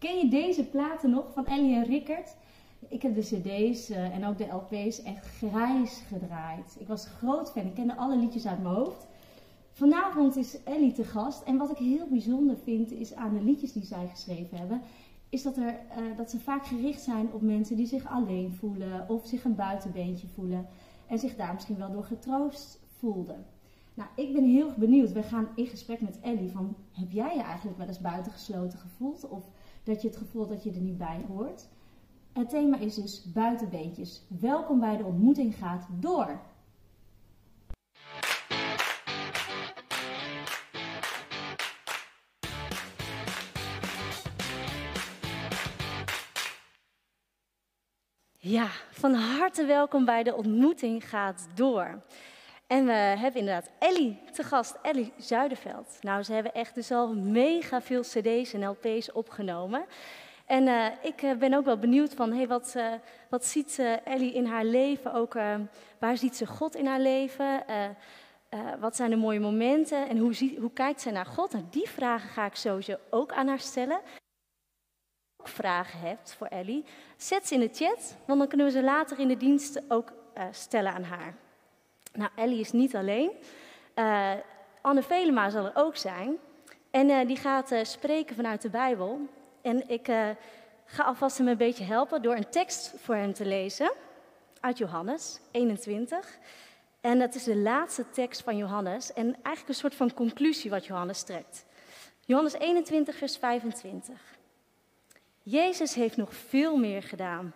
Ken je deze platen nog van Ellie en Rickert? Ik heb de cd's uh, en ook de LP's echt grijs gedraaid. Ik was groot fan, ik kende alle liedjes uit mijn hoofd. Vanavond is Ellie te gast en wat ik heel bijzonder vind is aan de liedjes die zij geschreven hebben, is dat, er, uh, dat ze vaak gericht zijn op mensen die zich alleen voelen of zich een buitenbeentje voelen en zich daar misschien wel door getroost voelden. Nou, ik ben heel benieuwd. We gaan in gesprek met Ellie van, heb jij je eigenlijk wel eens buitengesloten gevoeld of dat je het gevoel dat je er niet bij hoort? Het thema is dus buitenbeentjes. Welkom bij de ontmoeting gaat door. Ja, van harte welkom bij de ontmoeting gaat door. En we hebben inderdaad Ellie te gast, Ellie Zuiderveld. Nou, ze hebben echt dus al mega veel cd's en lp's opgenomen. En uh, ik uh, ben ook wel benieuwd van, hey, wat, uh, wat ziet Ellie in haar leven? Ook, waar ziet ze God in haar leven? wat zijn de mooie momenten? En hoe, hoe kijkt zij naar God? En die vragen ga ik sowieso ook aan haar stellen. Als je ook vragen hebt voor Ellie, zet ze in de chat, want dan kunnen we ze later in de dienst ook stellen aan haar. Nou, Ellie is niet alleen. Anne Velema zal er ook zijn. En die gaat spreken vanuit de Bijbel. En ik ga alvast hem een beetje helpen door een tekst voor hem te lezen uit Johannes 21. En dat is de laatste tekst van Johannes en eigenlijk een soort van conclusie wat Johannes trekt. Johannes 21, vers 25. Jezus heeft nog veel meer gedaan.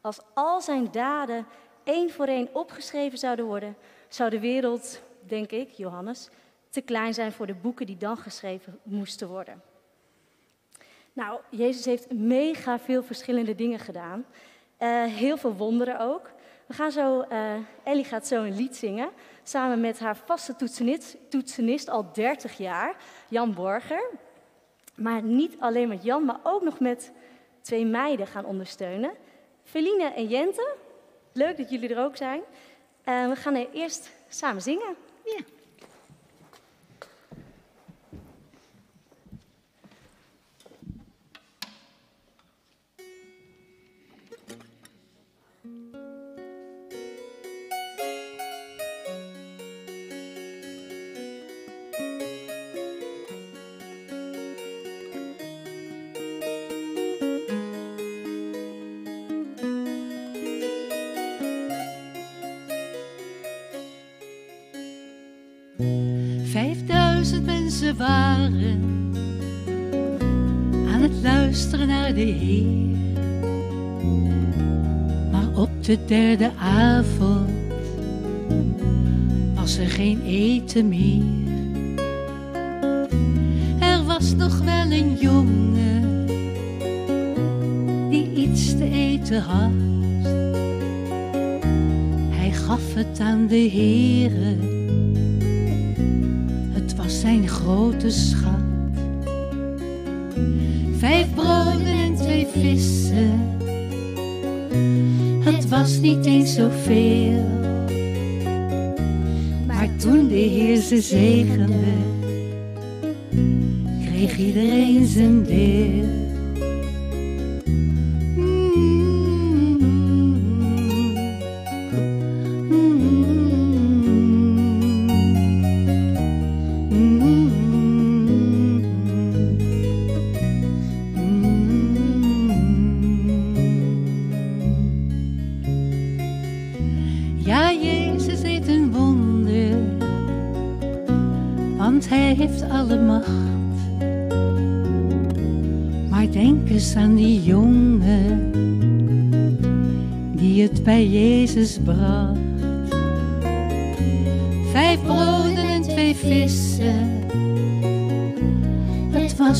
Als al zijn daden één voor één opgeschreven zouden worden, zou de wereld, denk ik, Johannes, te klein zijn voor de boeken die dan geschreven moesten worden. Nou, Jezus heeft mega veel verschillende dingen gedaan. Uh, heel veel wonderen ook. We gaan zo, uh, Ellie gaat zo een lied zingen. Samen met haar vaste toetsenist, toetsenist al 30 jaar, Jan Borger. Maar niet alleen met Jan, maar ook nog met twee meiden gaan ondersteunen. Feline en Jente. Leuk dat jullie er ook zijn. Uh, we gaan eerst samen zingen. Ja. Waren aan het luisteren naar de Heer. Maar op de derde avond was er geen eten meer. Er was nog wel een jongen die iets te eten had. Hij gaf het aan de Heere zijn grote schat. Vijf broden en twee vissen, het was niet eens zoveel. Maar toen de Heer ze zegende, kreeg iedereen zijn deel.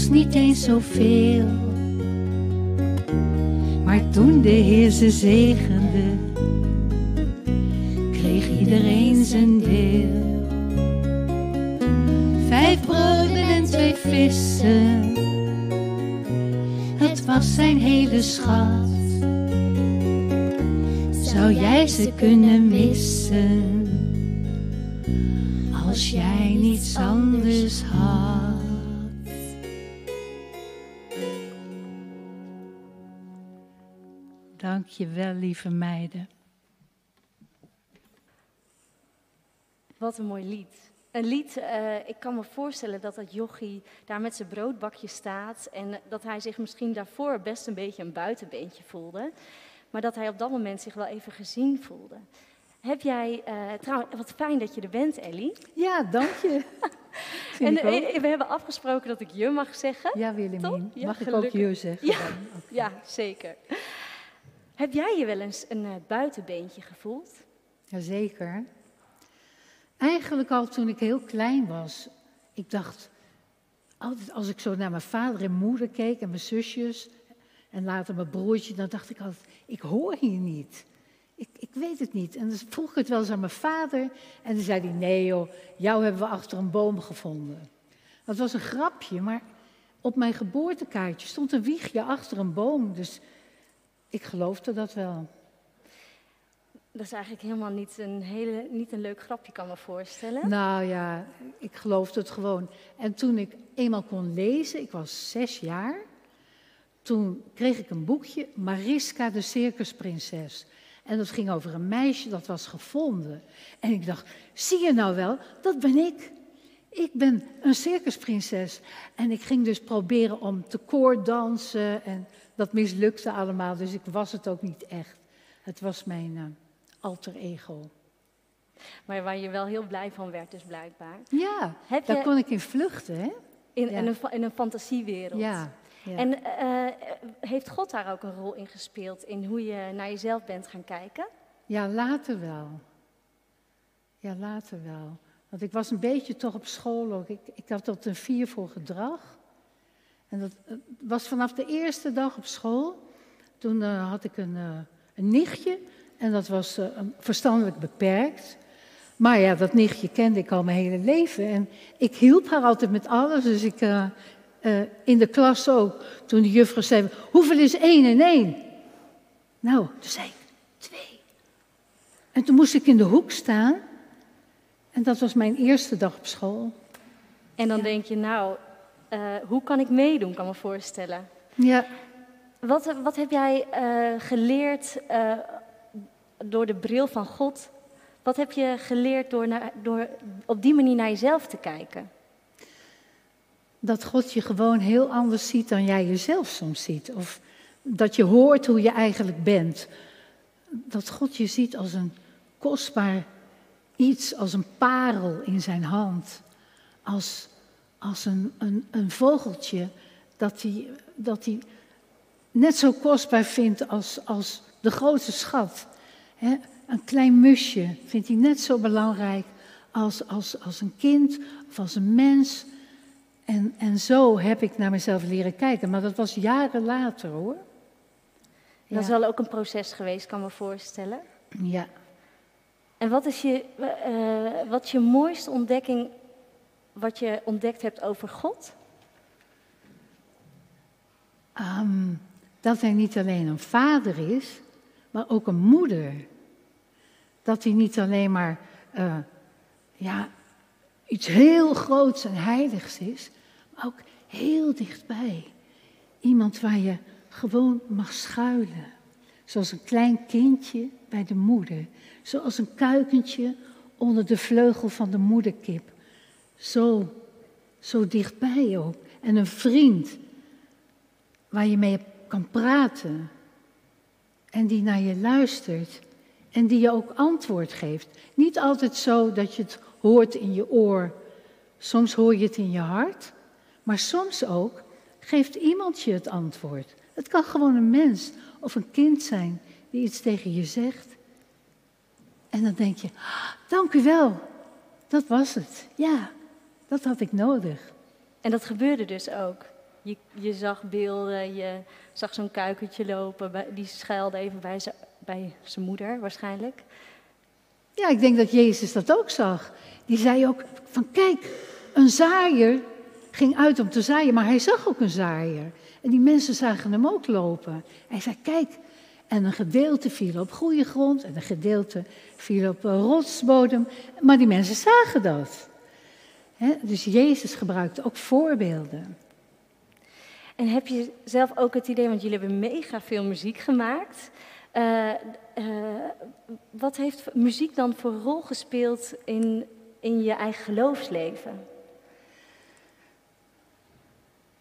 Niet eens zoveel. Maar toen de Heer ze zegende, je wel, lieve meiden. Wat een mooi lied. Een lied, uh, ik kan me voorstellen dat dat jochie daar met zijn broodbakje staat en dat hij zich misschien daarvoor best een beetje een buitenbeentje voelde, maar dat hij op dat moment zich wel even gezien voelde. Heb jij, uh, trouwens, wat fijn dat je er bent, Ellie. Ja, dank je. en uh, we hebben afgesproken dat ik je mag zeggen. Ja, Willemien. Ja, mag gelukkig. ik ook je zeggen? Ja, ja, zeker. Heb jij je wel eens een uh, buitenbeentje gevoeld? Jazeker. Eigenlijk al toen ik heel klein was. Ik dacht, altijd als ik zo naar mijn vader en moeder keek en mijn zusjes en later mijn broertje, dan dacht ik altijd, ik hoor hier niet. Ik, ik weet het niet. En dan vroeg ik het wel eens aan mijn vader en dan zei hij, nee joh, jou hebben we achter een boom gevonden. Dat was een grapje, maar op mijn geboortekaartje stond een wiegje achter een boom, dus ik geloofde dat wel. Dat is eigenlijk helemaal niet een, hele, niet een leuk grapje, kan me voorstellen. Nou ja, ik geloofde het gewoon. En toen ik eenmaal kon lezen, ik was zes jaar, toen kreeg ik een boekje, Mariska de Circusprinses. En dat ging over een meisje dat was gevonden. En ik dacht, zie je nou wel, dat ben ik. Ik ben een circusprinses. En ik ging dus proberen om te koordansen en dat mislukte allemaal, dus ik was het ook niet echt. Het was mijn... Uh, alter ego. Maar waar je wel heel blij van werd, dus blijkbaar. Ja, Heb daar kon ik in vluchten, hè? In, in, een, in een fantasiewereld. Ja. En uh, heeft God daar ook een rol in gespeeld, in hoe je naar jezelf bent gaan kijken? Ja, later wel. Ja, later wel. Want ik was een beetje toch op school ook. Ik, ik had tot een vier voor gedrag. En dat was vanaf de eerste dag op school. Toen uh, had ik een, uh, een nichtje en dat was uh, verstandelijk beperkt. Maar ja, dat nichtje kende ik al mijn hele leven. En ik hielp haar altijd met alles. Dus ik, in de klas ook, toen de juffrouw zei, hoeveel is één en één? Nou, toen zei ik, twee. En toen moest ik in de hoek staan. En dat was mijn eerste dag op school. En dan denk je, nou, hoe kan ik meedoen, kan me voorstellen. Ja. Wat, wat heb jij geleerd door de bril van God. Wat heb je geleerd door, naar, door op die manier naar jezelf te kijken? Dat God je gewoon heel anders ziet dan jij jezelf soms ziet. Of dat je hoort hoe je eigenlijk bent. Dat God je ziet als een kostbaar iets, als een parel in zijn hand. Als, als een, een, een vogeltje dat hij, dat hij net zo kostbaar vindt als, als de grootste schat een klein musje vindt hij net zo belangrijk als, als, als een kind of als een mens. En, en zo heb ik naar mezelf leren kijken. Maar dat was jaren later hoor. Dat is wel ook een proces geweest, kan me voorstellen. Ja. En wat is je, uh, wat is je mooiste ontdekking wat je ontdekt hebt over God? Um, dat hij niet alleen een vader is, maar ook een moeder. Dat hij niet alleen maar uh, ja, iets heel groots en heiligs is, maar ook heel dichtbij. Iemand waar je gewoon mag schuilen. Zoals een klein kindje bij de moeder. Zoals een kuikentje onder de vleugel van de moederkip. Zo, zo dichtbij ook. En een vriend waar je mee kan praten en die naar je luistert en die je ook antwoord geeft. Niet altijd zo dat je het hoort in je oor, soms hoor je het in je hart, maar soms ook geeft iemand je het antwoord. Het kan gewoon een mens of een kind zijn die iets tegen je zegt. En dan denk je, ah, dank u wel, dat was het. Ja, dat had ik nodig. En dat gebeurde dus ook. Je, je zag beelden, je zag zo'n kuikentje lopen, die schuilde even bij zijn, bij zijn moeder waarschijnlijk. Ja, ik denk dat Jezus dat ook zag. Die zei ook van kijk, een zaaier ging uit om te zaaien, maar hij zag ook een zaaier. En die mensen zagen hem ook lopen. Hij zei kijk, en een gedeelte viel op goede grond en een gedeelte viel op rotsbodem. Maar die mensen zagen dat. Dus Jezus gebruikte ook voorbeelden. En heb je zelf ook het idee, want jullie hebben mega veel muziek gemaakt. Uh, wat heeft muziek dan voor rol gespeeld in, in je eigen geloofsleven?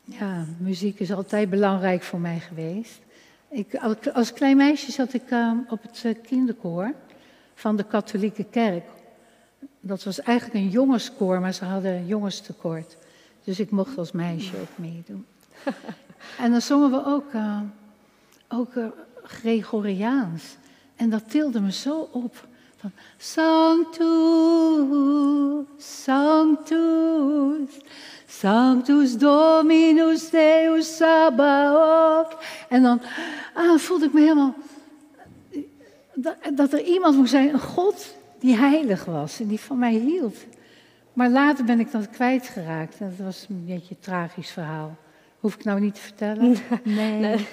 Ja, muziek is altijd belangrijk voor mij geweest. Ik, als klein meisje zat ik uh, op het uh, kinderkoor van de katholieke kerk. Dat was eigenlijk een jongenskoor, maar ze hadden jongenstekort. Dus ik mocht als meisje ook meedoen. en dan zongen we ook, uh, ook Gregoriaans. En dat tilde me zo op. Van Sanctus, Sanctus, Sanctus Dominus Deus Sabaoth. En dan ah, voelde ik me helemaal... Dat, dat er iemand moest zijn, een God die heilig was en die van mij hield. Maar later ben ik dat kwijtgeraakt. En dat was een beetje een tragisch verhaal. Hoef ik nou niet te vertellen? Nee. nee.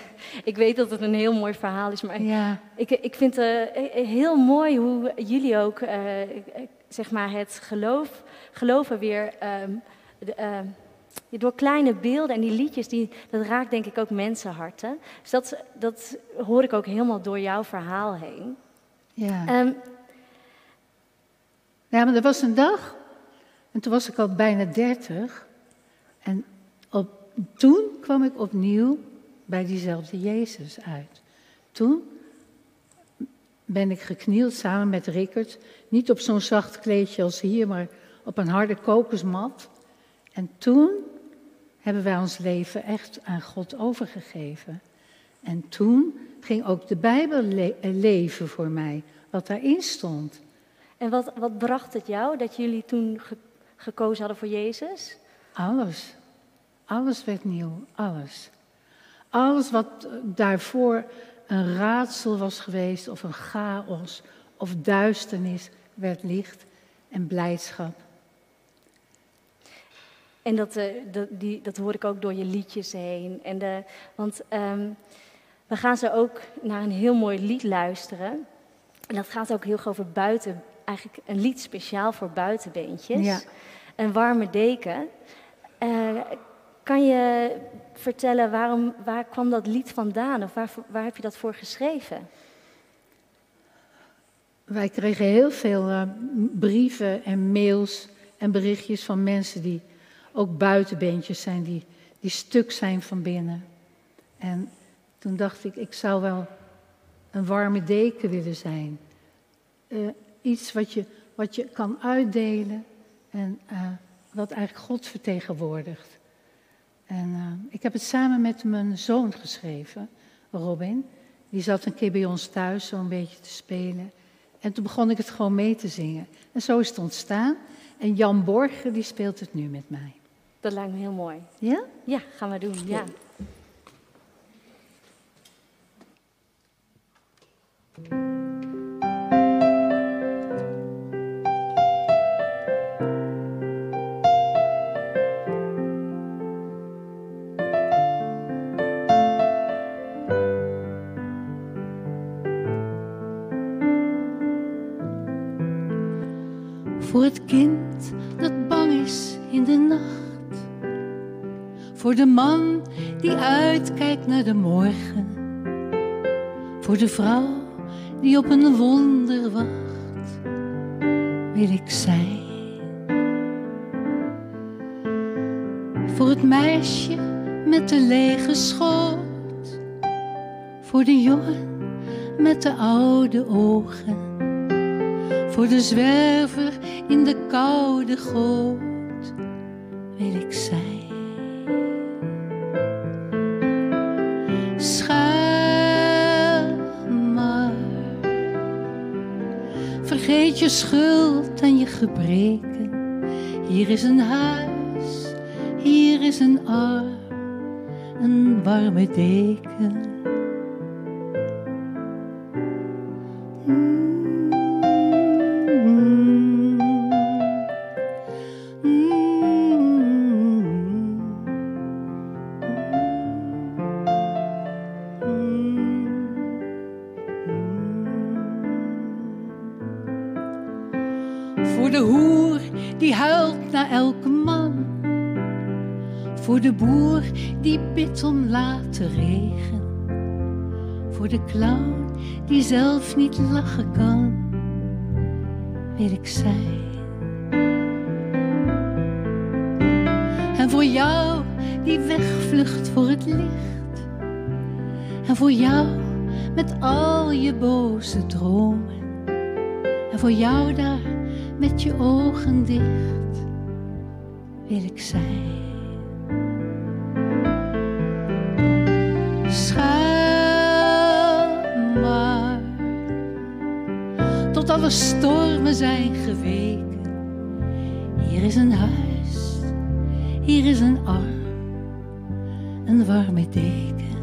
Ik weet dat het een heel mooi verhaal is, maar ja. ik, ik vind het uh, heel mooi hoe jullie ook uh, zeg maar het geloof, geloven weer um, de, uh, door kleine beelden en die liedjes, die, dat raakt denk ik ook mensenharten. Dus dat, dat hoor ik ook helemaal door jouw verhaal heen. Ja. Um, ja, maar er was een dag, en toen was ik al bijna dertig. En op, toen kwam ik opnieuw bij diezelfde Jezus uit. Toen ben ik geknield samen met Rickert. Niet op zo'n zacht kleedje als hier, maar op een harde kokosmat. En toen hebben wij ons leven echt aan God overgegeven. En toen ging ook de Bijbel leven voor mij, wat daarin stond. En wat, wat bracht het jou dat jullie toen gekozen hadden voor Jezus? Alles. Alles werd nieuw. Alles. Alles wat daarvoor een raadsel was geweest, of een chaos, of duisternis, werd licht en blijdschap. En dat, uh, dat, die, dat hoor ik ook door je liedjes heen. En de, want um, we gaan zo ook naar een heel mooi lied luisteren. En dat gaat ook heel erg over buiten, eigenlijk een lied speciaal voor buitenbeentjes. Ja. Een warme deken. Uh, kan je vertellen waarom, waar kwam dat lied vandaan of waar, waar heb je dat voor geschreven? Wij kregen heel veel uh, brieven en mails en berichtjes van mensen die ook buitenbeentjes zijn, die, die stuk zijn van binnen. En toen dacht ik, ik zou wel een warme deken willen zijn. Uh, iets wat je, wat je kan uitdelen en uh, wat eigenlijk God vertegenwoordigt. En uh, ik heb het samen met mijn zoon geschreven, Robin. Die zat een keer bij ons thuis zo'n beetje te spelen. En toen begon ik het gewoon mee te zingen. En zo is het ontstaan. En Jan Borger die speelt het nu met mij. Dat lijkt me heel mooi. Ja? Ja, gaan we doen. Ja. Voor het kind dat bang is in de nacht. Voor de man die uitkijkt naar de morgen. Voor de vrouw die op een wonder wacht. Wil ik zijn. Voor het meisje met de lege schoot. Voor de jongen met de oude ogen voor de zwerver in de koude goot wil ik zijn. Schuil maar, vergeet je schuld en je gebreken. Hier is een huis, hier is een arm, een warme deken. Die zelf niet lachen kan, wil ik zijn. En voor jou die wegvlucht voor het licht. En voor jou met al je boze dromen. En voor jou daar met je ogen dicht wil ik zijn. Schuil alle stormen zijn geweken. Hier is een huis, hier is een arm, een warme deken.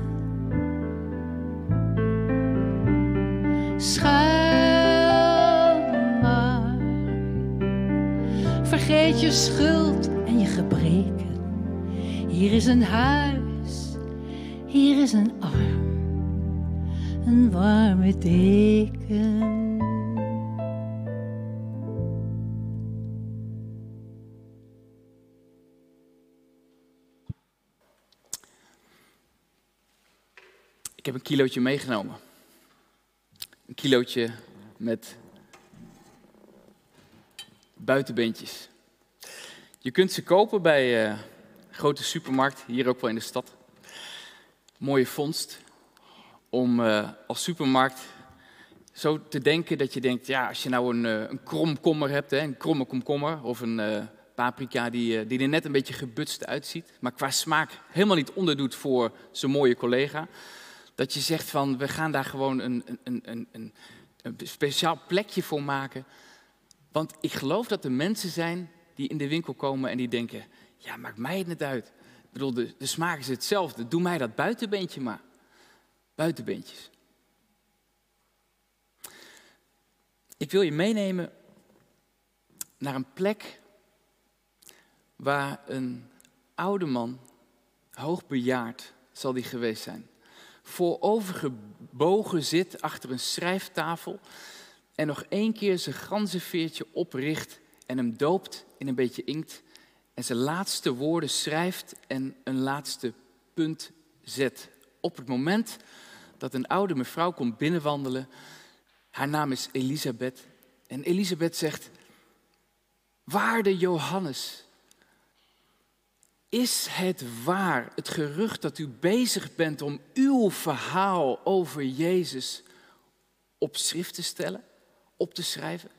Schuil maar, vergeet je schuld en je gebreken. Hier is een huis, hier is een arm, een warme deken. Ik heb een kilootje meegenomen. Een kilootje met buitenbeentjes. Je kunt ze kopen bij eh, een grote supermarkt, hier ook wel in de stad. Mooie vondst om eh, als supermarkt zo te denken dat je denkt, ja, als je nou een, eh, een kromkommer hebt, hè, een kromme komkommer of een eh, paprika die, eh, die er net een beetje gebutst uitziet, maar qua smaak helemaal niet onderdoet voor zijn mooie collega, dat je zegt van, we gaan daar gewoon een, een, een, een, een, speciaal plekje voor maken. Want ik geloof dat er mensen zijn die in de winkel komen en die denken, ja, maakt mij het niet uit. Ik bedoel, de, de smaak is hetzelfde, doe mij dat buitenbeentje maar. Buitenbeentjes. Ik wil je meenemen naar een plek waar een oude man, hoogbejaard zal die geweest zijn, voorovergebogen zit achter een schrijftafel en nog één keer zijn ganzenveertje opricht en hem doopt in een beetje inkt en zijn laatste woorden schrijft en een laatste punt zet. Op het moment dat een oude mevrouw komt binnenwandelen haar naam is Elisabeth. En Elisabeth zegt: Waarde Johannes, is het waar, het gerucht dat u bezig bent om uw verhaal over Jezus op schrift te stellen, op te schrijven?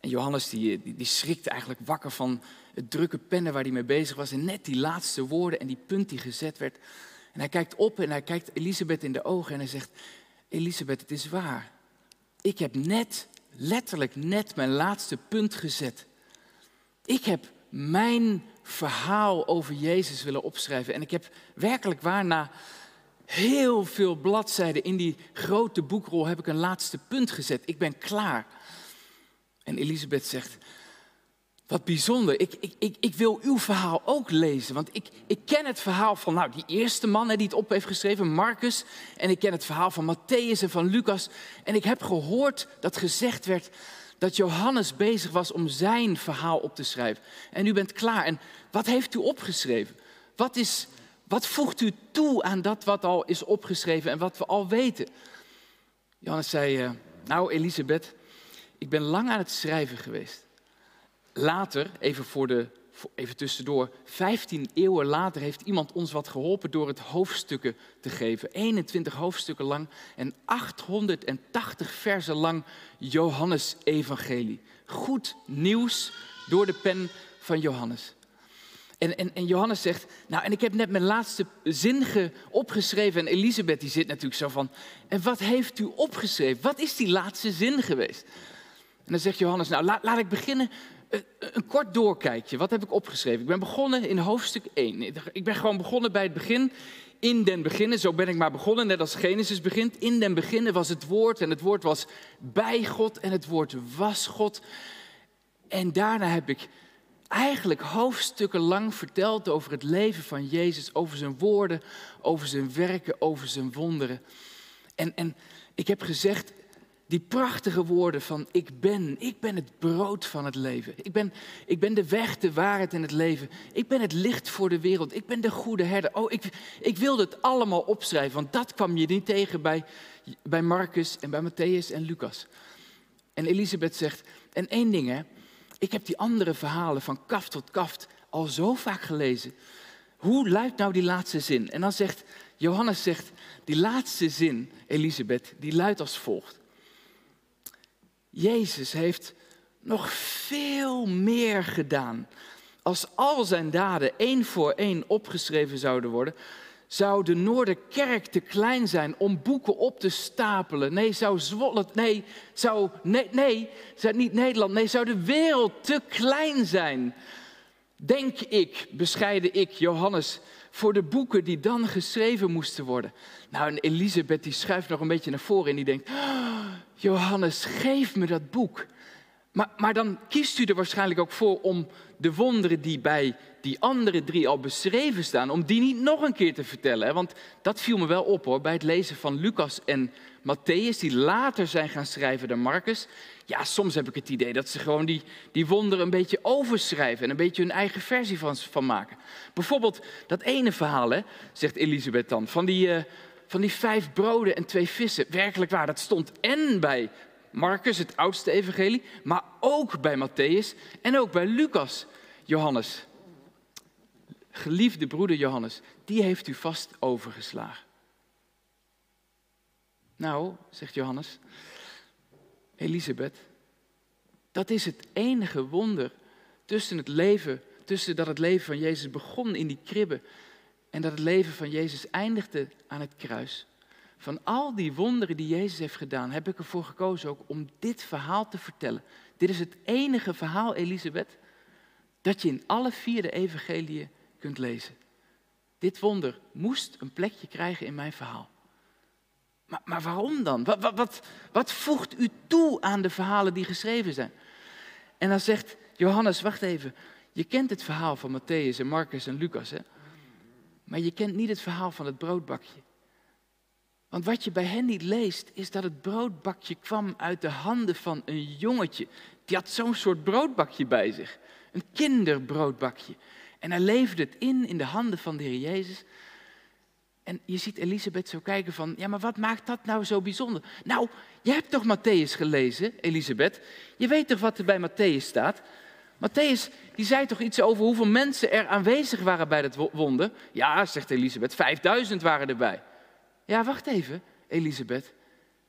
En Johannes die, die, eigenlijk wakker van het drukke pennen waar hij mee bezig was. En net die laatste woorden en die punt die gezet werd. En hij kijkt op en hij kijkt Elisabeth in de ogen en hij zegt: Elisabeth, het is waar. Ik heb net, letterlijk net mijn laatste punt gezet. Ik heb mijn verhaal over Jezus willen opschrijven. En ik heb werkelijk waar na heel veel bladzijden in die grote boekrol heb ik een laatste punt gezet. Ik ben klaar. En Elisabeth zegt, wat bijzonder, ik, ik, ik, ik wil uw verhaal ook lezen. Want ik, ik ken het verhaal van nou, die eerste man die het op heeft geschreven, Marcus. En ik ken het verhaal van Matthäus en van Lucas. En ik heb gehoord dat gezegd werd dat Johannes bezig was om zijn verhaal op te schrijven. En u bent klaar. En wat heeft u opgeschreven? Wat, is, wat voegt u toe aan dat wat al is opgeschreven en wat we al weten? Johannes zei, eh, nou Elisabeth, ik ben lang aan het schrijven geweest. Later, even, voor de, even tussendoor, 15 eeuwen later heeft iemand ons wat geholpen door het hoofdstukken te geven. 21 hoofdstukken lang en 880 versen lang Johannes-evangelie. Goed nieuws door de pen van Johannes. En, en, en, Johannes zegt, nou en ik heb net mijn laatste zin ge, opgeschreven. En Elisabeth die zit natuurlijk zo van, en wat heeft u opgeschreven? Wat is die laatste zin geweest? En dan zegt Johannes, nou laat, laat ik beginnen een kort doorkijkje. Wat heb ik opgeschreven? Ik ben begonnen in hoofdstuk 1. Ik ben gewoon begonnen bij het begin. In den beginnen, zo ben ik maar begonnen, net als Genesis begint. In den beginnen was het woord en het woord was bij God en het woord was God. En daarna heb ik eigenlijk hoofdstukken lang verteld over het leven van Jezus, over zijn woorden, over zijn werken, over zijn wonderen. En, en ik heb gezegd, Die prachtige woorden van ik ben, ik ben het brood van het leven. Ik ben, ik ben de weg, de waarheid en het leven. Ik ben het licht voor de wereld. Ik ben de goede herder. Oh, ik, ik wilde het allemaal opschrijven, want dat kwam je niet tegen bij, bij Marcus en bij Matthäus en Lucas. En Elisabeth zegt, en één ding hè, ik heb die andere verhalen van kaft tot kaft al zo vaak gelezen. Hoe luidt nou die laatste zin? En dan zegt Johannes zegt, die laatste zin, Elisabeth, die luidt als volgt. Jezus heeft nog veel meer gedaan. Als al zijn daden één voor één opgeschreven zouden worden, zou de Noorderkerk te klein zijn om boeken op te stapelen. Nee, zou Zwolle, nee, zou, nee, nee, zou niet Nederland, nee, zou de wereld te klein zijn. Denk ik, bescheiden ik, Johannes, voor de boeken die dan geschreven moesten worden. Nou, en Elisabeth die schuift nog een beetje naar voren en die denkt, oh, Johannes, geef me dat boek. Maar, maar dan kiest u er waarschijnlijk ook voor om de wonderen die bij die andere drie al beschreven staan, om die niet nog een keer te vertellen. Want dat viel me wel op hoor, bij het lezen van Lucas en Matthäus, die later zijn gaan schrijven dan Marcus. Ja, soms heb ik het idee dat ze gewoon die, die wonderen een beetje overschrijven en een beetje hun eigen versie van, van maken. Bijvoorbeeld dat ene verhaal, hè, zegt Elisabeth dan, van die, uh, van die vijf broden en twee vissen. Werkelijk waar, dat stond en bij Marcus, het oudste evangelie, maar ook bij Matthäus en ook bij Lucas, Johannes. Geliefde broeder Johannes, die heeft u vast overgeslagen. Nou, zegt Johannes, Elisabeth, dat is het enige wonder tussen het leven, tussen dat het leven van Jezus begon in die kribbe en dat het leven van Jezus eindigde aan het kruis. Van al die wonderen die Jezus heeft gedaan, heb ik ervoor gekozen ook om dit verhaal te vertellen. Dit is het enige verhaal, Elisabeth, dat je in alle vier de evangeliën kunt lezen. Dit wonder moest een plekje krijgen in mijn verhaal. Maar, maar waarom dan? Wat, wat, wat, wat voegt u toe aan de verhalen die geschreven zijn? En dan zegt Johannes, wacht even, je kent het verhaal van Matthäus en Marcus en Lucas, hè? Maar je kent niet het verhaal van het broodbakje. Want wat je bij hen niet leest, is dat het broodbakje kwam uit de handen van een jongetje. Die had zo'n soort broodbakje bij zich. Een kinderbroodbakje. En hij leefde het in in de handen van de Heer Jezus. En je ziet Elisabeth zo kijken van, ja, maar wat maakt dat nou zo bijzonder? Nou, je hebt toch Matthäus gelezen, Elisabeth? Je weet toch wat er bij Matthäus staat? Matthäus, die zei toch iets over hoeveel mensen er aanwezig waren bij dat wonder? Ja, zegt Elisabeth, 5000 waren erbij. Ja, wacht even, Elisabeth.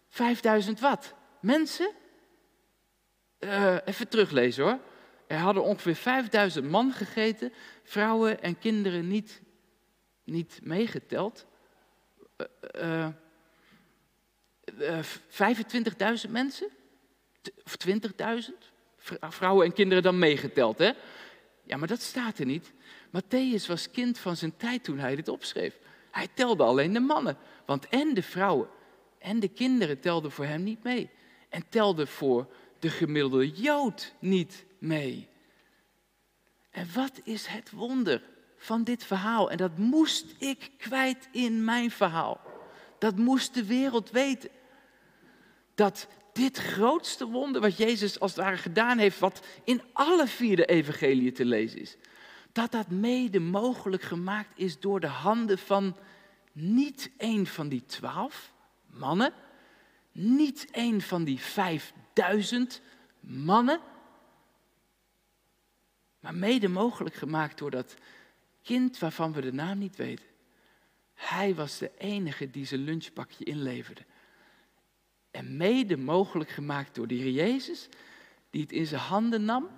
5000 wat? Mensen? Uh, even teruglezen hoor. Er hadden ongeveer 5000 man gegeten, vrouwen en kinderen niet, niet meegeteld. Uh, uh, 25.000 mensen? Of 20.000? Vrouwen en kinderen dan meegeteld, hè? Ja, maar dat staat er niet. Matthäus was kind van zijn tijd toen hij dit opschreef. Hij telde alleen de mannen. Want en de vrouwen en de kinderen telden voor hem niet mee. En telden voor de gemiddelde Jood niet mee. En wat is het wonder van dit verhaal? En dat moest ik kwijt in mijn verhaal. Dat moest de wereld weten. Dat dit grootste wonder wat Jezus als het ware gedaan heeft, wat in alle vier de evangeliën te lezen is, dat dat mede mogelijk gemaakt is door de handen van niet één van die twaalf mannen, niet één van die vijfduizend mannen, maar mede mogelijk gemaakt door dat kind waarvan we de naam niet weten. Hij was de enige die zijn lunchpakje inleverde. En mede mogelijk gemaakt door de Heer Jezus, die het in zijn handen nam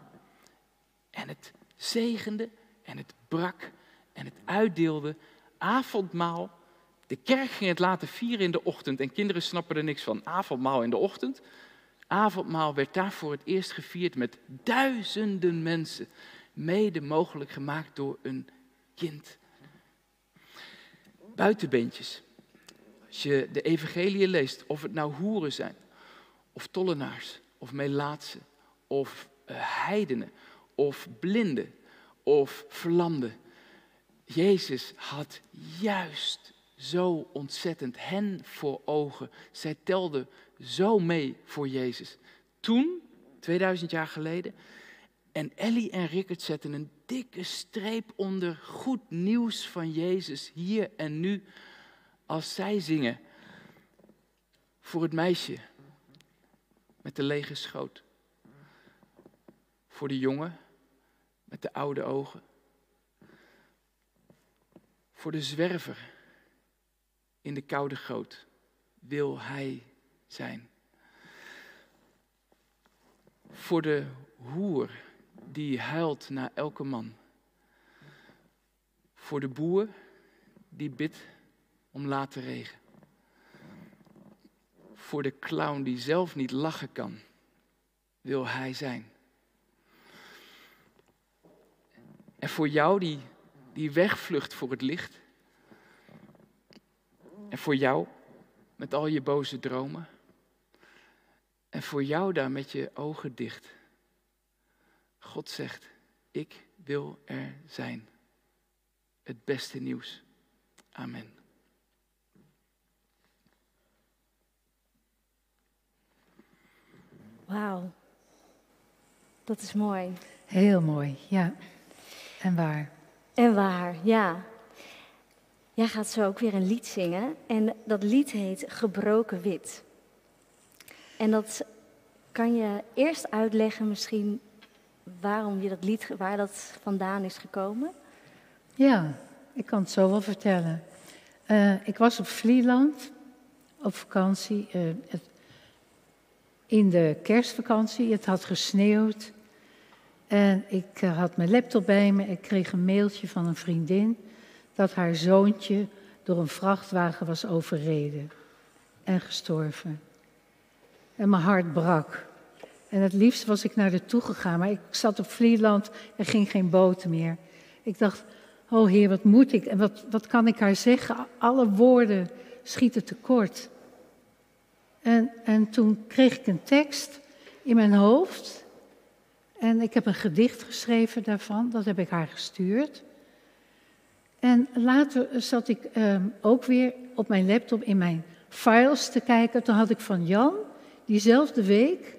en het zegende en het brak en het uitdeelde. Avondmaal. De kerk ging het laten vieren in de ochtend en kinderen snappen er niks van. Avondmaal in de ochtend. Avondmaal werd daar voor het eerst gevierd met duizenden mensen. Mede mogelijk gemaakt door een kind. Buitenbeentjes. Als je de evangelie leest, of het nou hoeren zijn, of tollenaars, of melaatsen, of uh, heidenen, of blinden, of verlamden. Jezus had juist zo ontzettend hen voor ogen. Zij telde zo mee voor Jezus. Toen, 2000 jaar geleden, en Ellie en Rickert zetten een dikke streep onder goed nieuws van Jezus hier en nu als zij zingen voor het meisje met de lege schoot. Voor de jongen met de oude ogen. Voor de zwerver in de koude goot wil hij zijn. Voor de hoer die huilt naar elke man. Voor de boer die bidt om laten regen. Voor de clown die zelf niet lachen kan, wil hij zijn. En voor jou die, die wegvlucht voor het licht. En voor jou met al je boze dromen. En voor jou daar met je ogen dicht. God zegt, ik wil er zijn. Het beste nieuws. Amen. Wauw, dat is mooi. Heel mooi, ja. En waar? En waar, ja. Jij gaat zo ook weer een lied zingen. En dat lied heet Gebroken Wit. En dat kan je eerst uitleggen misschien waarom je dat lied, waar dat vandaan is gekomen? Ja, ik kan het zo wel vertellen. Uh, ik was op Vlieland op vakantie. Uh, het, in de kerstvakantie. Het had gesneeuwd. En ik uh, had mijn laptop bij me. Ik kreeg een mailtje van een vriendin dat haar zoontje door een vrachtwagen was overreden en gestorven. En mijn hart brak. En het liefst was ik naar de toe gegaan, maar ik zat op Vlieland, er ging geen boot meer. Ik dacht, oh heer, wat moet ik en wat, wat kan ik haar zeggen? Alle woorden schieten tekort. En, en toen kreeg ik een tekst in mijn hoofd. En ik heb een gedicht geschreven daarvan, dat heb ik haar gestuurd. En later zat ik um, ook weer op mijn laptop in mijn files te kijken. Toen had ik van Jan diezelfde week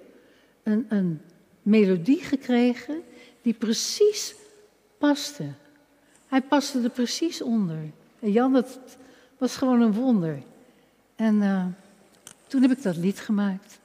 een, een melodie gekregen die precies paste. Hij paste er precies onder. En Jan, dat was gewoon een wonder. En uh, toen heb ik dat lied gemaakt.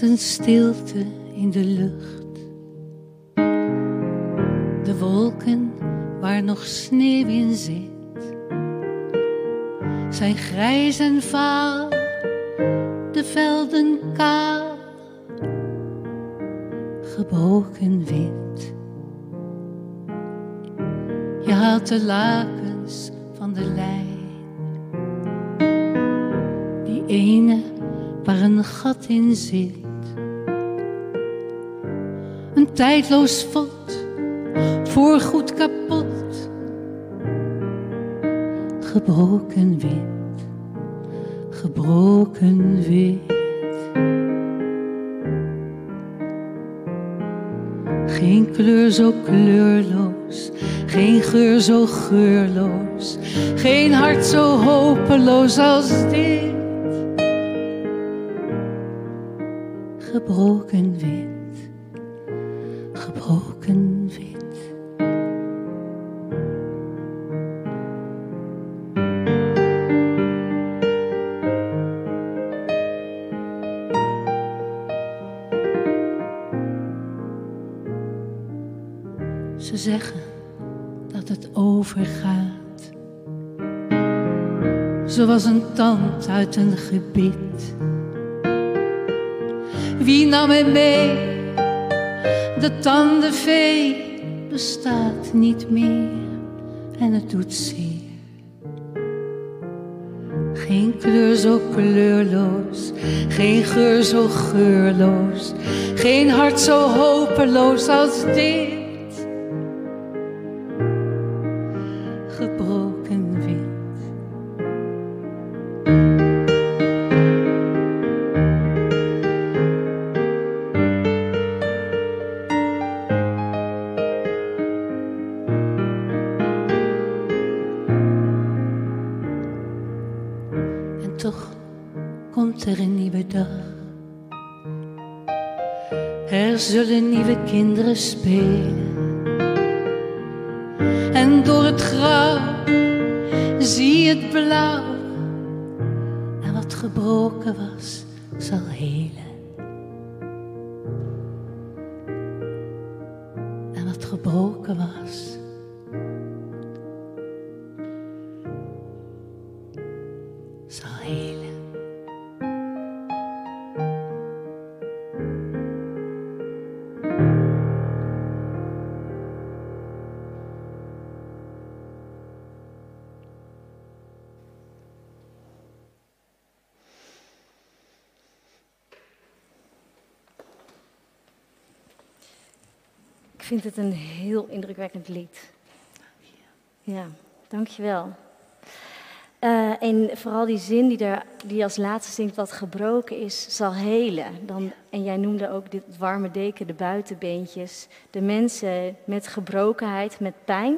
een stilte in de lucht. De wolken waar nog sneeuw in zit, zijn grijs en vaal, de velden kaal, gebroken wit. Je haalt de lakens van de lijn, die ene waar een gat in zit. Tijdloos vod, voorgoed kapot. Gebroken wit, gebroken wit. Geen kleur zo kleurloos, geen geur zo geurloos, geen hart zo hopeloos als dit. Gebroken zeggen dat het overgaat. Zoals een tand uit een gebied. Wie nam mij mee? De tandenvee bestaat niet meer en het doet zeer. Geen kleur zo kleurloos, geen geur zo geurloos, geen hart zo hopeloos als dit. Vind het een heel indrukwekkend lied. Ja, dankjewel. Uh, en vooral die zin die, er, die als laatste zingt, wat gebroken is, zal helen. Dan, en jij noemde ook dit warme deken, de buitenbeentjes. De mensen met gebrokenheid, met pijn.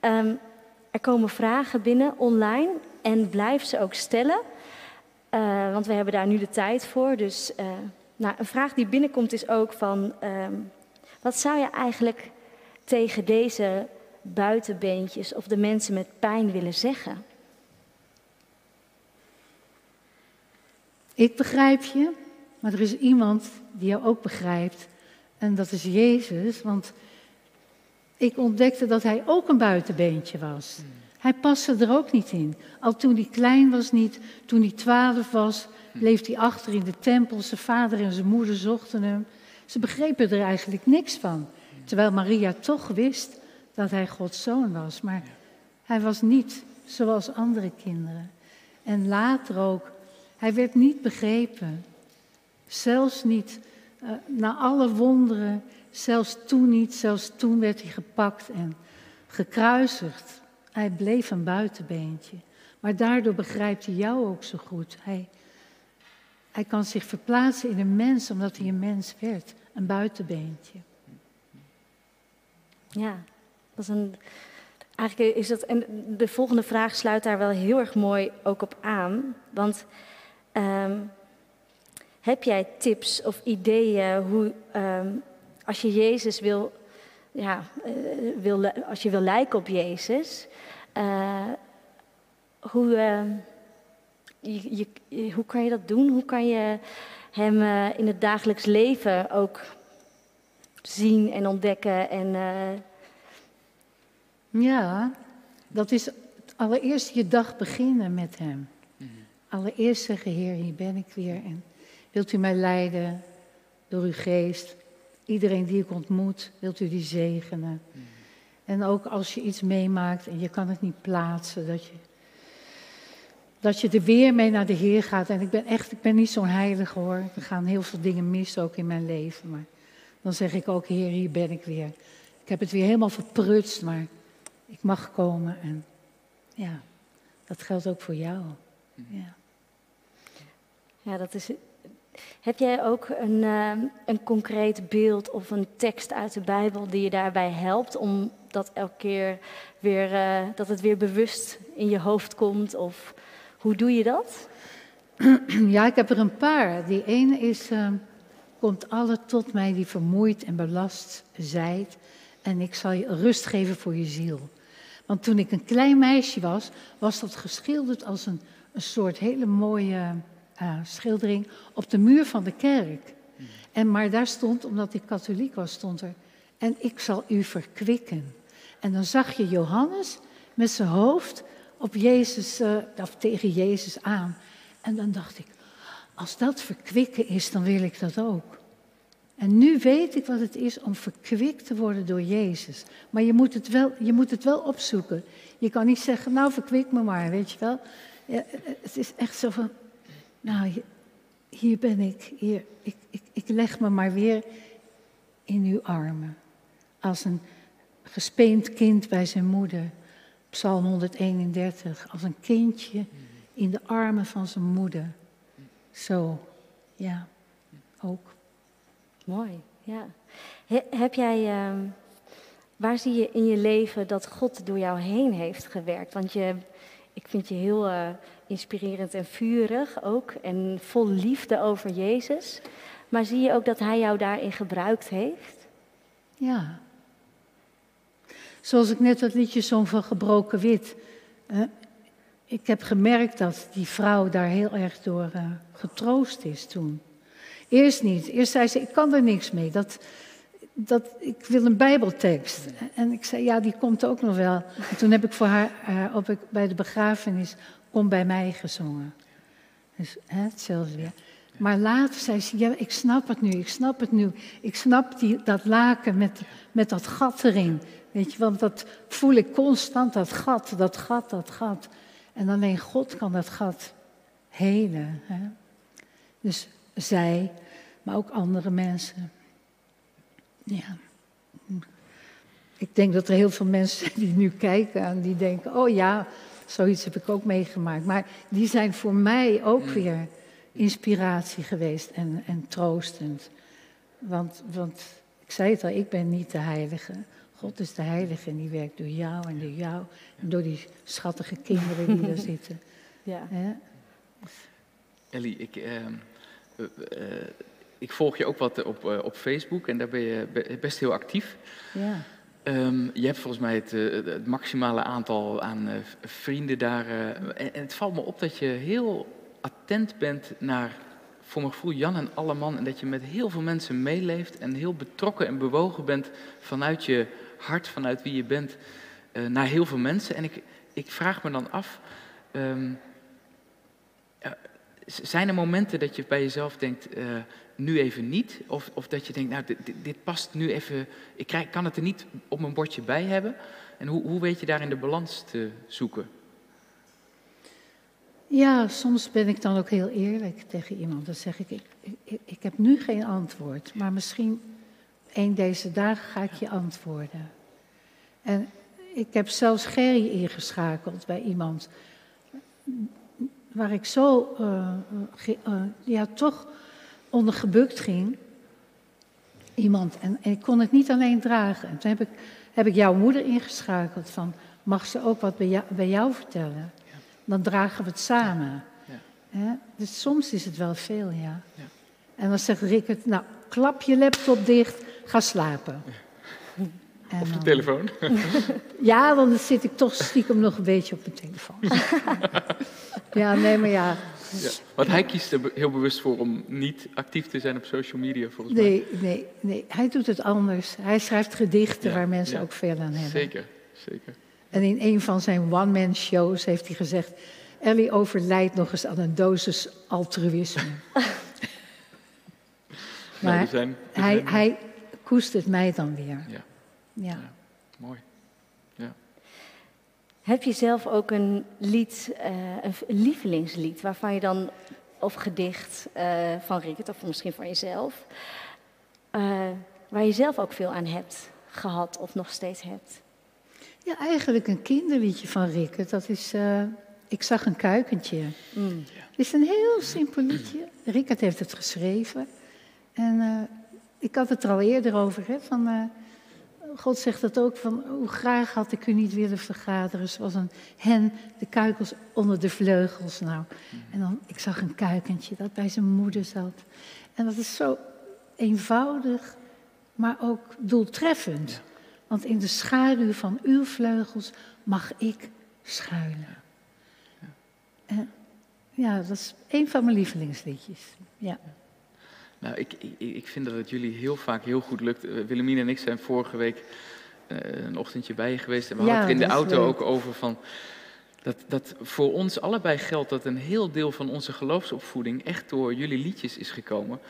Um, er komen vragen binnen online en blijf ze ook stellen. Uh, want we hebben daar nu de tijd voor. Dus uh, nou, een vraag die binnenkomt is ook van... Um, wat zou je eigenlijk tegen deze buitenbeentjes of de mensen met pijn willen zeggen? Ik begrijp je, maar er is iemand die jou ook begrijpt. En dat is Jezus, want ik ontdekte dat hij ook een buitenbeentje was. Hij paste er ook niet in. Al toen hij klein was niet, toen hij twaalf was, bleef hij achter in de tempel. Zijn vader en zijn moeder zochten hem. Ze begrepen er eigenlijk niks van. Terwijl Maria toch wist dat hij Gods zoon was. Maar hij was niet zoals andere kinderen. En later ook, hij werd niet begrepen. Zelfs niet uh, na alle wonderen, zelfs toen niet, zelfs toen werd hij gepakt en gekruisigd. Hij bleef een buitenbeentje. Maar daardoor begrijpt hij jou ook zo goed. Hij, hij kan zich verplaatsen in een mens omdat hij een mens werd, een buitenbeentje. Ja, dat is een. Eigenlijk is dat. En de volgende vraag sluit daar wel heel erg mooi ook op aan. Want um, heb jij tips of ideeën hoe. Um, als je Jezus wil. Ja, uh, wil, als je wil lijken op Jezus. Uh, hoe. Uh, je, je, hoe kan je dat doen? Hoe kan je hem uh, in het dagelijks leven ook zien en ontdekken? En, uh... Ja, dat is allereerst je dag beginnen met hem. Mhm. Allereerst zeggen, Heer, hier ben ik weer. En wilt u mij leiden door uw geest? Iedereen die ik ontmoet, wilt u die zegenen? Mhm. En ook als je iets meemaakt en je kan het niet plaatsen, dat je dat je er weer mee naar de Heer gaat. En ik ben echt, ik ben niet zo'n heilige hoor. Er gaan heel veel dingen mis ook in mijn leven. Maar dan zeg ik ook, Heer, hier ben ik weer. Ik heb het weer helemaal verprutst, maar ik mag komen. En ja, dat geldt ook voor jou. Ja, ja dat is. Heb jij ook een, uh, een concreet beeld of een tekst uit de Bijbel die je daarbij helpt om dat elke keer weer, uh, dat het weer bewust in je hoofd komt? Of hoe doe je dat? Ja, ik heb er een paar. Die ene is, uh, komt alle tot mij die vermoeid en belast zijt en ik zal je rust geven voor je ziel. Want toen ik een klein meisje was, was dat geschilderd als een, een soort hele mooie uh, schildering op de muur van de kerk. En, maar daar stond, omdat ik katholiek was, stond er, en ik zal u verkwikken. En dan zag je Johannes met zijn hoofd op Jezus, uh, of tegen Jezus aan. En dan dacht ik, als dat verkwikken is, dan wil ik dat ook. En nu weet ik wat het is om verkwikt te worden door Jezus. Maar je moet het wel, je moet het wel opzoeken. Je kan niet zeggen, nou verkwik me maar, weet je wel. Het is echt zo van, nou, hier ben ik, hier, ik, ik, ik leg me maar weer in uw armen. Als een gespeend kind bij zijn moeder. Psalm 131, als een kindje in de armen van zijn moeder. Zo, ja, ook. Mooi, ja. heb jij, ehm, waar zie je in je leven dat God door jou heen heeft gewerkt? Want je, ik vind je heel uh, inspirerend en vurig ook en vol liefde over Jezus. Maar zie je ook dat Hij jou daarin gebruikt heeft? Ja. Zoals ik net dat liedje zong van Gebroken Wit. ik heb gemerkt dat die vrouw daar heel erg door uh, getroost is toen. Eerst niet. Eerst zei ze, ik kan er niks mee. Dat, dat, ik wil een bijbeltekst. En ik zei, ja, die komt ook nog wel. En toen heb ik voor haar uh, op, bij de begrafenis Kom bij mij gezongen. Dus hè, hetzelfde weer. Maar later zei ze, ja, ik snap het nu, ik snap het nu. Ik snap die, dat laken met, met dat gat erin. Weet je, want dat voel ik constant, dat gat, dat gat, dat gat. En alleen God kan dat gat helen. Hè? Dus zij, maar ook andere mensen. Ja. Ik denk dat er heel veel mensen die nu kijken en die denken, oh ja, zoiets heb ik ook meegemaakt. Maar die zijn voor mij ook mm. weer inspiratie geweest en, en troostend. Want, want ik zei het al, ik ben niet de heilige. God is de heilige en die werkt door jou en door jou. En door die schattige kinderen die er zitten. Ja. Ellie, ik, ehm, eh, eh, ik volg je ook wat op, uh, op Facebook en daar ben je best heel actief. Ja. Um, je hebt volgens mij het, het maximale aantal aan vrienden daar. En, en, het valt me op dat je heel attent bent naar, voor mijn gevoel, Jan en alle man. En dat je met heel veel mensen meeleeft en heel betrokken en bewogen bent vanuit je hart, vanuit wie je bent, uh, naar heel veel mensen. En ik, ik vraag me dan af, um, zijn er momenten dat je bij jezelf denkt, uh, nu even niet? Of, of dat je denkt, nou, dit, dit, past nu even, ik krijg, kan het er niet op mijn bordje bij hebben? En hoe, hoe weet je daarin de balans te zoeken? Ja, soms ben ik dan ook heel eerlijk tegen iemand. Dan zeg ik, ik, ik, ik heb nu geen antwoord, maar misschien een deze dagen ga ik je antwoorden. En ik heb zelfs Gerry ingeschakeld bij iemand waar ik zo uh, uh, ja, toch onder gebukt ging. Iemand, en, en, ik kon het niet alleen dragen. En toen heb ik, heb ik jouw moeder ingeschakeld van, mag ze ook wat bij jou, bij jou vertellen? Dan dragen we het samen. Ja. Dus soms is het wel veel, ja. ja. En dan zegt Rickert, nou, klap je laptop dicht, ga slapen. of de telefoon? ja, want dan zit ik toch stiekem nog een beetje op mijn telefoon. ja, nee, maar ja. ja. Want hij kiest er heel bewust voor om niet actief te zijn op social media, volgens nee, mij. Nee, nee, hij doet het anders. Hij schrijft gedichten waar mensen ook veel aan hebben. Zeker, zeker. En in een van zijn one-man shows heeft hij gezegd... Ellie overlijdt nog eens aan een dosis altruïsme. maar nou, zijn, hij, hij koestert mij dan weer. Ja. Ja. Mooi. Ja. Heb je zelf ook een lied, uh, een lievelingslied, waarvan je dan, of gedicht uh, van Rickert, of misschien van jezelf, uh, waar je zelf ook veel aan hebt gehad of nog steeds hebt? Ja, eigenlijk een kinderliedje van Rickert. Dat is Ik zag een kuikentje. Mm. Het is een heel simpel liedje. Rickert heeft het geschreven. En ik had het er al eerder over, hè, van God zegt dat ook van, hoe graag had ik u niet willen vergaderen zoals een hen, de kuikens onder de vleugels. Nou, en dan, ik zag een kuikentje dat bij zijn moeder zat. En dat is zo eenvoudig, maar ook doeltreffend. Want in de schaduw van uw vleugels mag ik schuilen. Ja, en, ja dat is een van mijn lievelingsliedjes. Ja. Nou, ik, ik, ik, vind dat het jullie heel vaak heel goed lukt. Uh, Willemien en ik zijn vorige week uh, een ochtendje bij je geweest. En we hadden het in de auto ook over van... Dat, dat voor ons allebei geldt dat een heel deel van onze geloofsopvoeding echt door jullie liedjes is gekomen.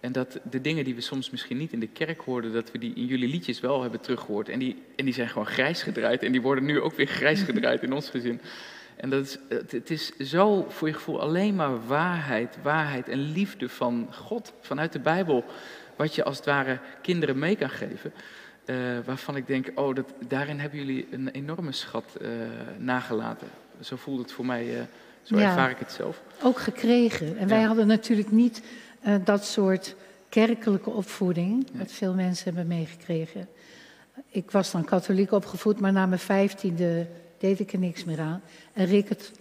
En dat de dingen die we soms misschien niet in de kerk hoorden, dat we die in jullie liedjes wel hebben teruggehoord. En die, en die zijn gewoon grijs gedraaid. En die worden nu ook weer grijs gedraaid in ons gezin. En dat is, het, is zo voor je gevoel alleen maar waarheid, waarheid en liefde van God, vanuit de Bijbel, wat je als het ware kinderen mee kan geven. eh, waarvan ik denk, oh, dat, daarin hebben jullie een enorme schat eh, nagelaten. Zo voelt het voor mij, eh, zo Ja. ervaar ik het zelf. Ook gekregen. En wij Ja. hadden natuurlijk niet dat soort kerkelijke opvoeding, wat veel mensen hebben meegekregen. Ik was dan katholiek opgevoed, maar na mijn vijftiende deed ik er niks meer aan. En Rickert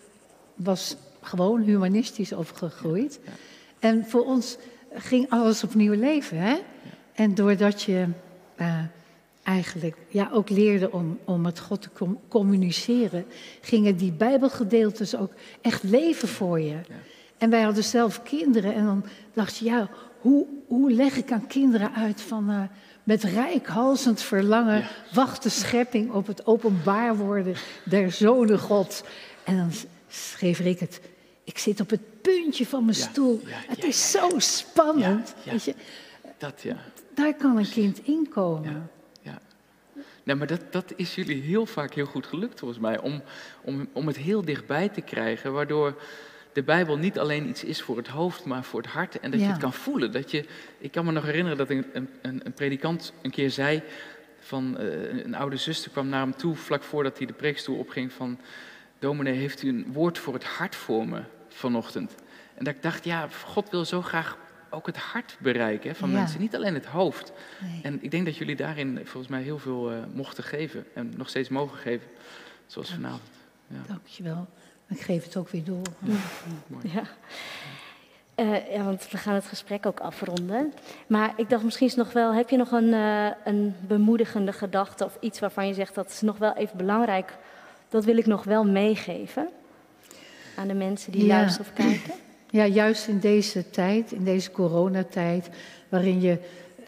was gewoon humanistisch opgegroeid. Ja. En voor ons ging alles opnieuw leven. Hè? En doordat je eh, eigenlijk ja, ook leerde om, om met God te com- communiceren, gingen die Bijbelgedeeltes ook echt leven voor je. En wij hadden zelf kinderen en dan dacht je, ja, hoe, hoe leg ik aan kinderen uit van eh, met rijkhalsend verlangen Ja. wacht de schepping op het openbaar worden der zonen Gods. En dan schreef ik het, ik zit op het puntje van mijn Ja, stoel. ja, het is zo spannend. Weet je, Dat ja. daar kan een kind inkomen. Ja. Nee, maar dat, dat is jullie heel vaak heel goed gelukt volgens mij. Om, om, om het heel dichtbij te krijgen. Waardoor de Bijbel niet alleen iets is voor het hoofd, maar voor het hart. En dat je het kan voelen. Dat je, ik kan me nog herinneren dat een, een, een predikant een keer zei. Van, eh, een oude zuster kwam naar hem toe vlak voordat hij de preekstoel opging. Van, dominee, heeft u een woord voor het hart voor me vanochtend? En dat ik dacht, ja, God wil zo graag ook het hart bereiken hè, van Ja. mensen. Niet alleen het hoofd. Nee. En ik denk dat jullie daarin volgens mij heel veel eh, mochten geven. En nog steeds mogen geven. Zoals vanavond. Ja. Dankjewel. Ik geef het ook weer door. Ja. Eh, ja, want we gaan het gesprek ook afronden. Maar ik dacht misschien is nog wel, heb je nog een, eh, een bemoedigende gedachte of iets waarvan je zegt dat is nog wel even belangrijk, dat wil ik nog wel meegeven aan de mensen die Ja. luisteren of kijken? Ja, juist in deze tijd, in deze coronatijd, waarin je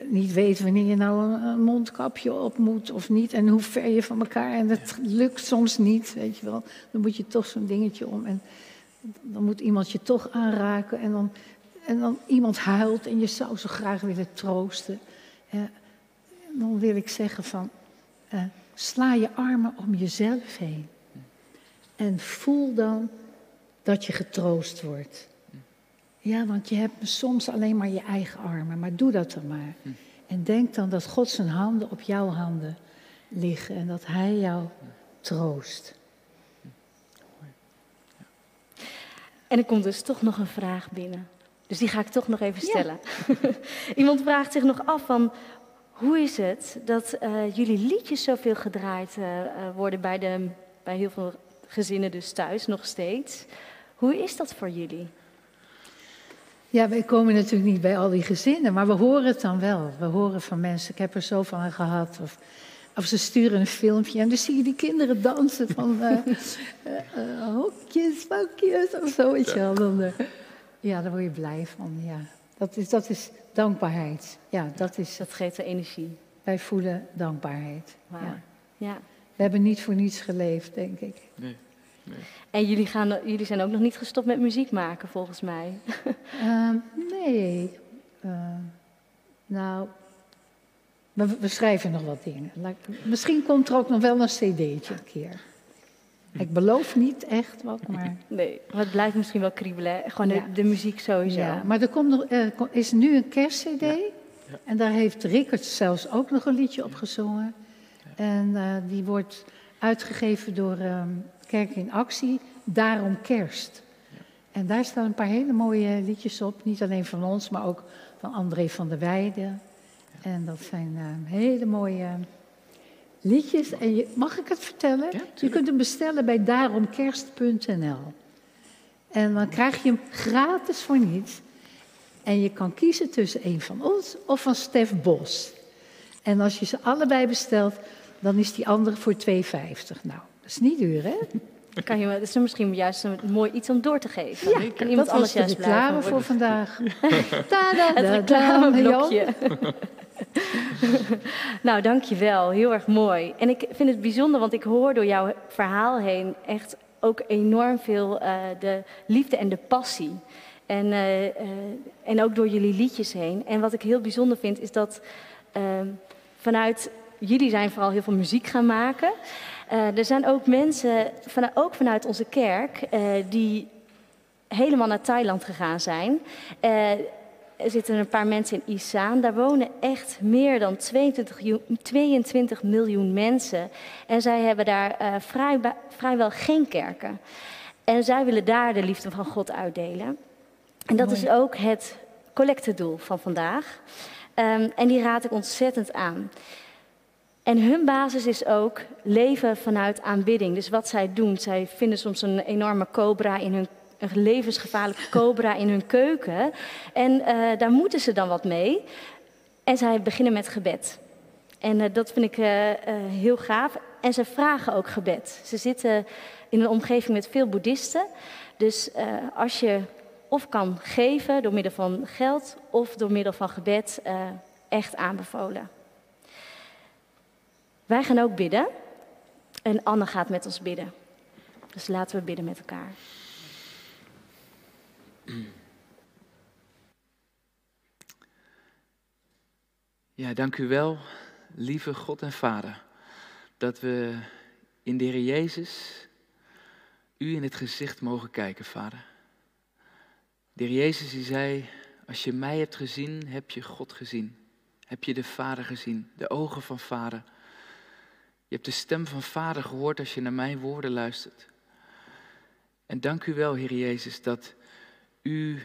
niet weet wanneer je nou een, mondkapje op moet of niet en hoe ver je van elkaar. En dat lukt soms niet, weet je wel. Dan moet je toch zo'n dingetje om en dan moet iemand je toch aanraken en dan, en dan iemand huilt en je zou zo graag willen troosten. Eh, dan wil ik zeggen van, eh, sla je armen om jezelf heen. En voel dan dat je getroost wordt. Ja, want je hebt soms alleen maar je eigen armen, maar doe dat dan maar. En denk dan dat God zijn handen op jouw handen liggen en dat Hij jou troost. En er komt dus toch nog een vraag binnen. Dus die ga ik toch nog even Ja. stellen. Iemand vraagt zich nog af van, hoe is het dat eh, jullie liedjes zoveel gedraaid eh, eh, worden bij, de, bij heel veel gezinnen dus thuis, nog steeds. Hoe is dat voor jullie? Ja, wij komen natuurlijk niet bij al die gezinnen, maar we horen het dan wel. We horen van mensen, ik heb er zo van gehad. Of, of ze sturen een filmpje en dan zie je die kinderen dansen van eh, eh, eh, hokjes, bakjes of zo. Weet je wel. Dan, ja, daar word je blij van. Ja. Dat, is, dat is dankbaarheid. Ja, dat is, Dat geeft de energie. wij voelen dankbaarheid. Ja. Ja. We hebben niet voor niets geleefd, denk ik. Nee, nee. En jullie, gaan, jullie zijn ook nog niet gestopt met muziek maken, volgens mij. Ehm, nee. Eh, nou, we, we schrijven nog wat dingen. Misschien komt er ook nog wel een cd'tje een keer. Ik beloof niet echt wat, maar... Nee, maar het blijft misschien wel kriebelen. hè? Gewoon Ja. de, de muziek sowieso. Ja, maar er komt nog, er ko- is nu een kerstcd. En daar heeft Rickert zelfs ook nog een liedje op gezongen. En eh, die wordt uitgegeven door ehm, Kerk in Actie, Daarom Kerst. En daar staan een paar hele mooie liedjes op. Niet alleen van ons, maar ook van André van der Weijden. En dat zijn eh, hele mooie liedjes. En je, mag ik het vertellen? Ja, je kunt hem bestellen bij daaromkerst.nl. En dan krijg je hem gratis voor niets. En je kan kiezen tussen een van ons of van Stef Bos. En als je ze allebei bestelt, dan is die andere voor 2,50. Nou, dat is niet duur, hè? Kan je, dat is misschien juist een mooi iets om door te geven. Ja, kan iemand dat anders was de reclame voor vandaag. Ta-da, Het reclameblokje. Nou, dankjewel. Heel erg mooi. En ik vind het bijzonder, want ik hoor door jouw verhaal heen echt ook enorm veel eh, de liefde en de passie. En, eh, eh, en ook door jullie liedjes heen. En wat ik heel bijzonder vind, is dat ehm, vanuit jullie zijn vooral heel veel muziek gaan maken. er zijn ook mensen, van, ook vanuit onze kerk, die helemaal naar Thailand gegaan zijn. Er zitten een paar mensen in Isaan. Daar wonen echt meer dan 22, 22 miljoen mensen. En zij hebben daar vrij, vrijwel geen kerken. En zij willen daar de liefde van God uitdelen. En dat is ook het collectedoel van vandaag. Um, en die raad ik ontzettend aan. En hun basis is ook leven vanuit aanbidding. Dus wat zij doen, zij vinden soms een enorme cobra in hun een levensgevaarlijke cobra in hun keuken. En uh, daar moeten ze dan wat mee. En zij beginnen met gebed. En uh, dat vind ik uh, heel gaaf. En ze vragen ook gebed. Ze zitten in een omgeving met veel boeddhisten. Dus als je of kan geven door middel van geld of door middel van gebed, echt aanbevolen. Wij gaan ook bidden. En Anne gaat met ons bidden. Dus laten we bidden met elkaar. Ja, dank u wel, lieve God en Vader, dat we in de Heer Jezus u in het gezicht mogen kijken, Vader. De Heer Jezus die zei, als je mij hebt gezien, heb je God gezien. Heb je de Vader gezien, de ogen van Vader. Je hebt de stem van Vader gehoord als je naar mijn woorden luistert. En dank u wel, Heer Jezus, dat u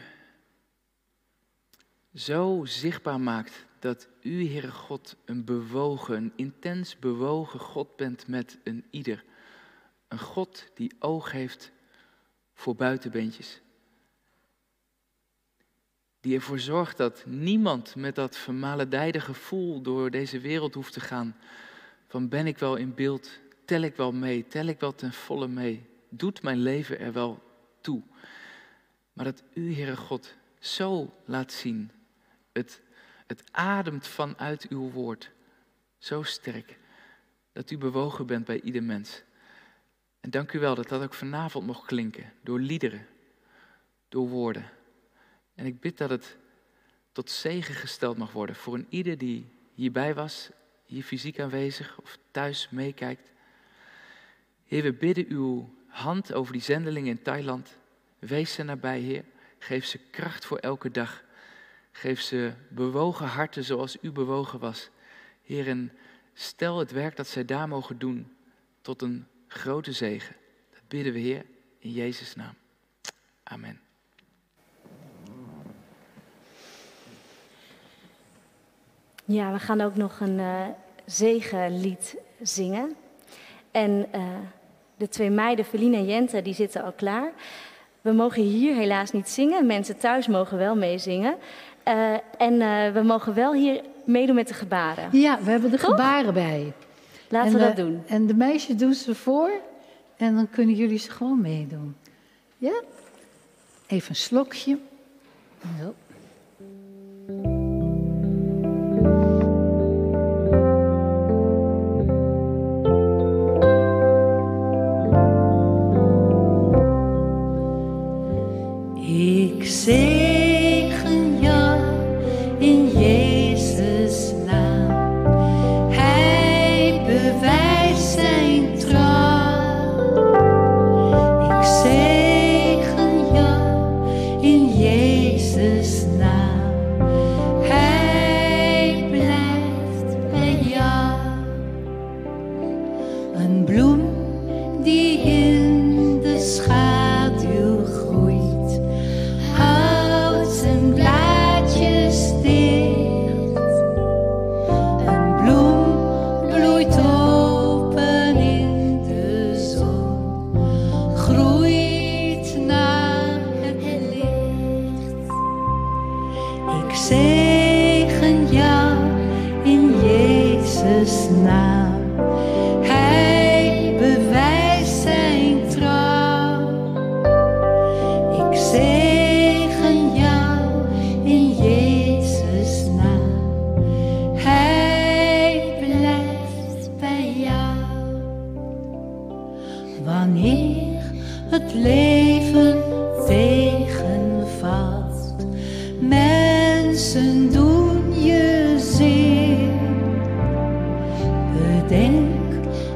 zo zichtbaar maakt dat u, Heere God, een bewogen, een intens bewogen God bent met een ieder. Een God die oog heeft voor buitenbeentjes. Die ervoor zorgt dat niemand met dat vermaledijde gevoel door deze wereld hoeft te gaan. Van ben ik wel in beeld, tel ik wel mee, tel ik wel ten volle mee, doet mijn leven er wel toe. Maar dat u, Heere God, zo laat zien het, het ademt vanuit uw woord. Zo sterk. Dat u bewogen bent bij ieder mens. En dank u wel dat dat ook vanavond mocht klinken. Door liederen. Door woorden. En ik bid dat het tot zegen gesteld mag worden voor een ieder die hierbij was, hier fysiek aanwezig of thuis meekijkt. Heer, we bidden uw hand over die zendelingen in Thailand. Wees ze nabij, Heer. Geef ze kracht voor elke dag. Geef ze bewogen harten zoals u bewogen was. Heer, en stel het werk dat zij daar mogen doen tot een grote zegen. Dat bidden we, Heer, in Jezus' naam. Amen. Ja, we gaan ook nog een uh, zegenlied zingen. En uh, de twee meiden, Feline en Jente, die zitten al klaar. We mogen hier helaas niet zingen. Mensen thuis mogen wel meezingen. Uh, en we mogen wel hier meedoen met de gebaren. Ja, we hebben de Toch? gebaren bij. Laten en, we dat doen. En de meisjes doen ze voor en dan kunnen jullie ze gewoon meedoen. Ja? Even een slokje. Zo.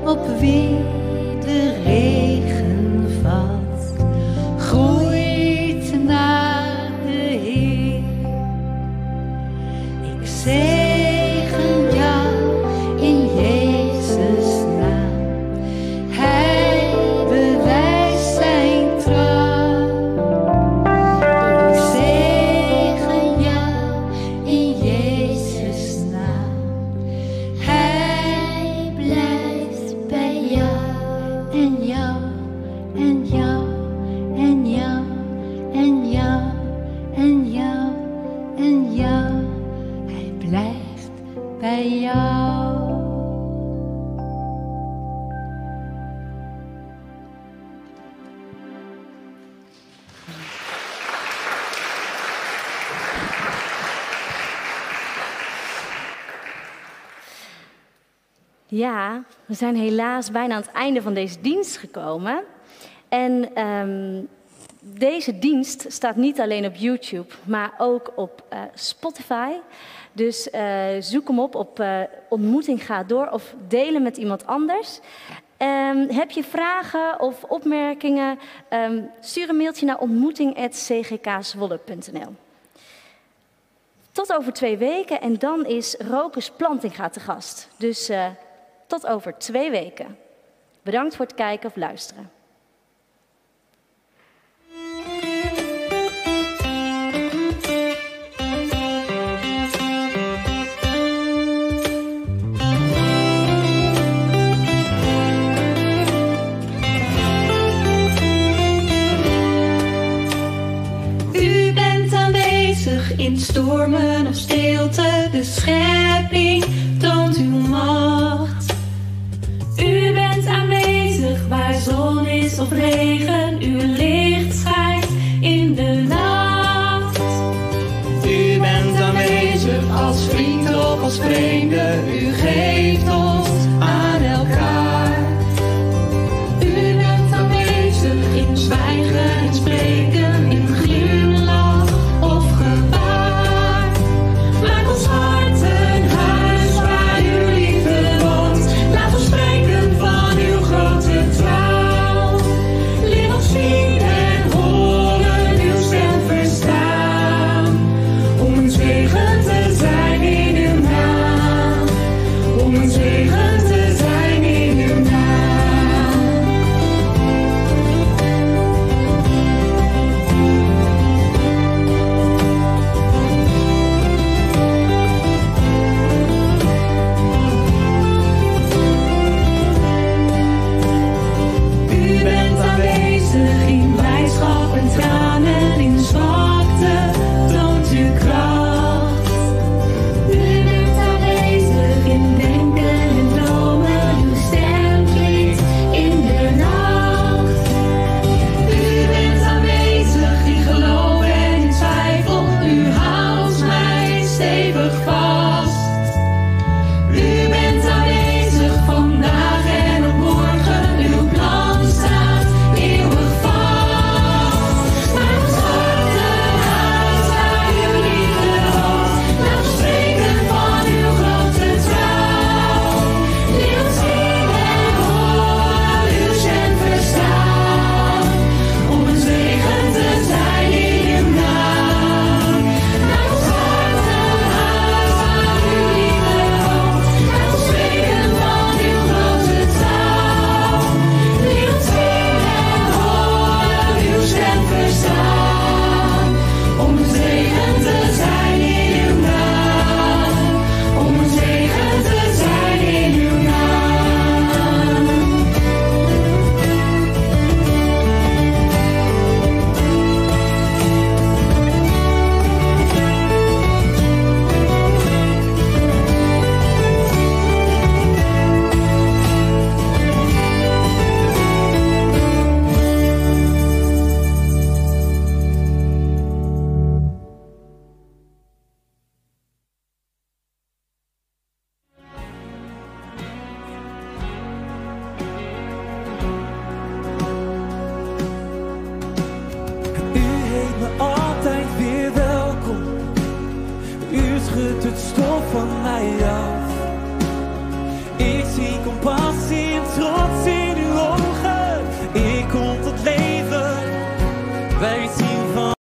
op wie de regen valt. We zijn helaas bijna aan het einde van deze dienst gekomen. En ehm, deze dienst staat niet alleen op YouTube, maar ook op eh, Spotify. Dus eh, zoek hem op op eh, Ontmoeting gaat door of delen met iemand anders. Ehm, heb je vragen of opmerkingen? Ehm, stuur een mailtje naar ontmoeting.cgkzwolle.nl. Tot over twee weken en dan is Rokus Plantinga te gast. Dus tot over twee weken. Bedankt voor het kijken of luisteren.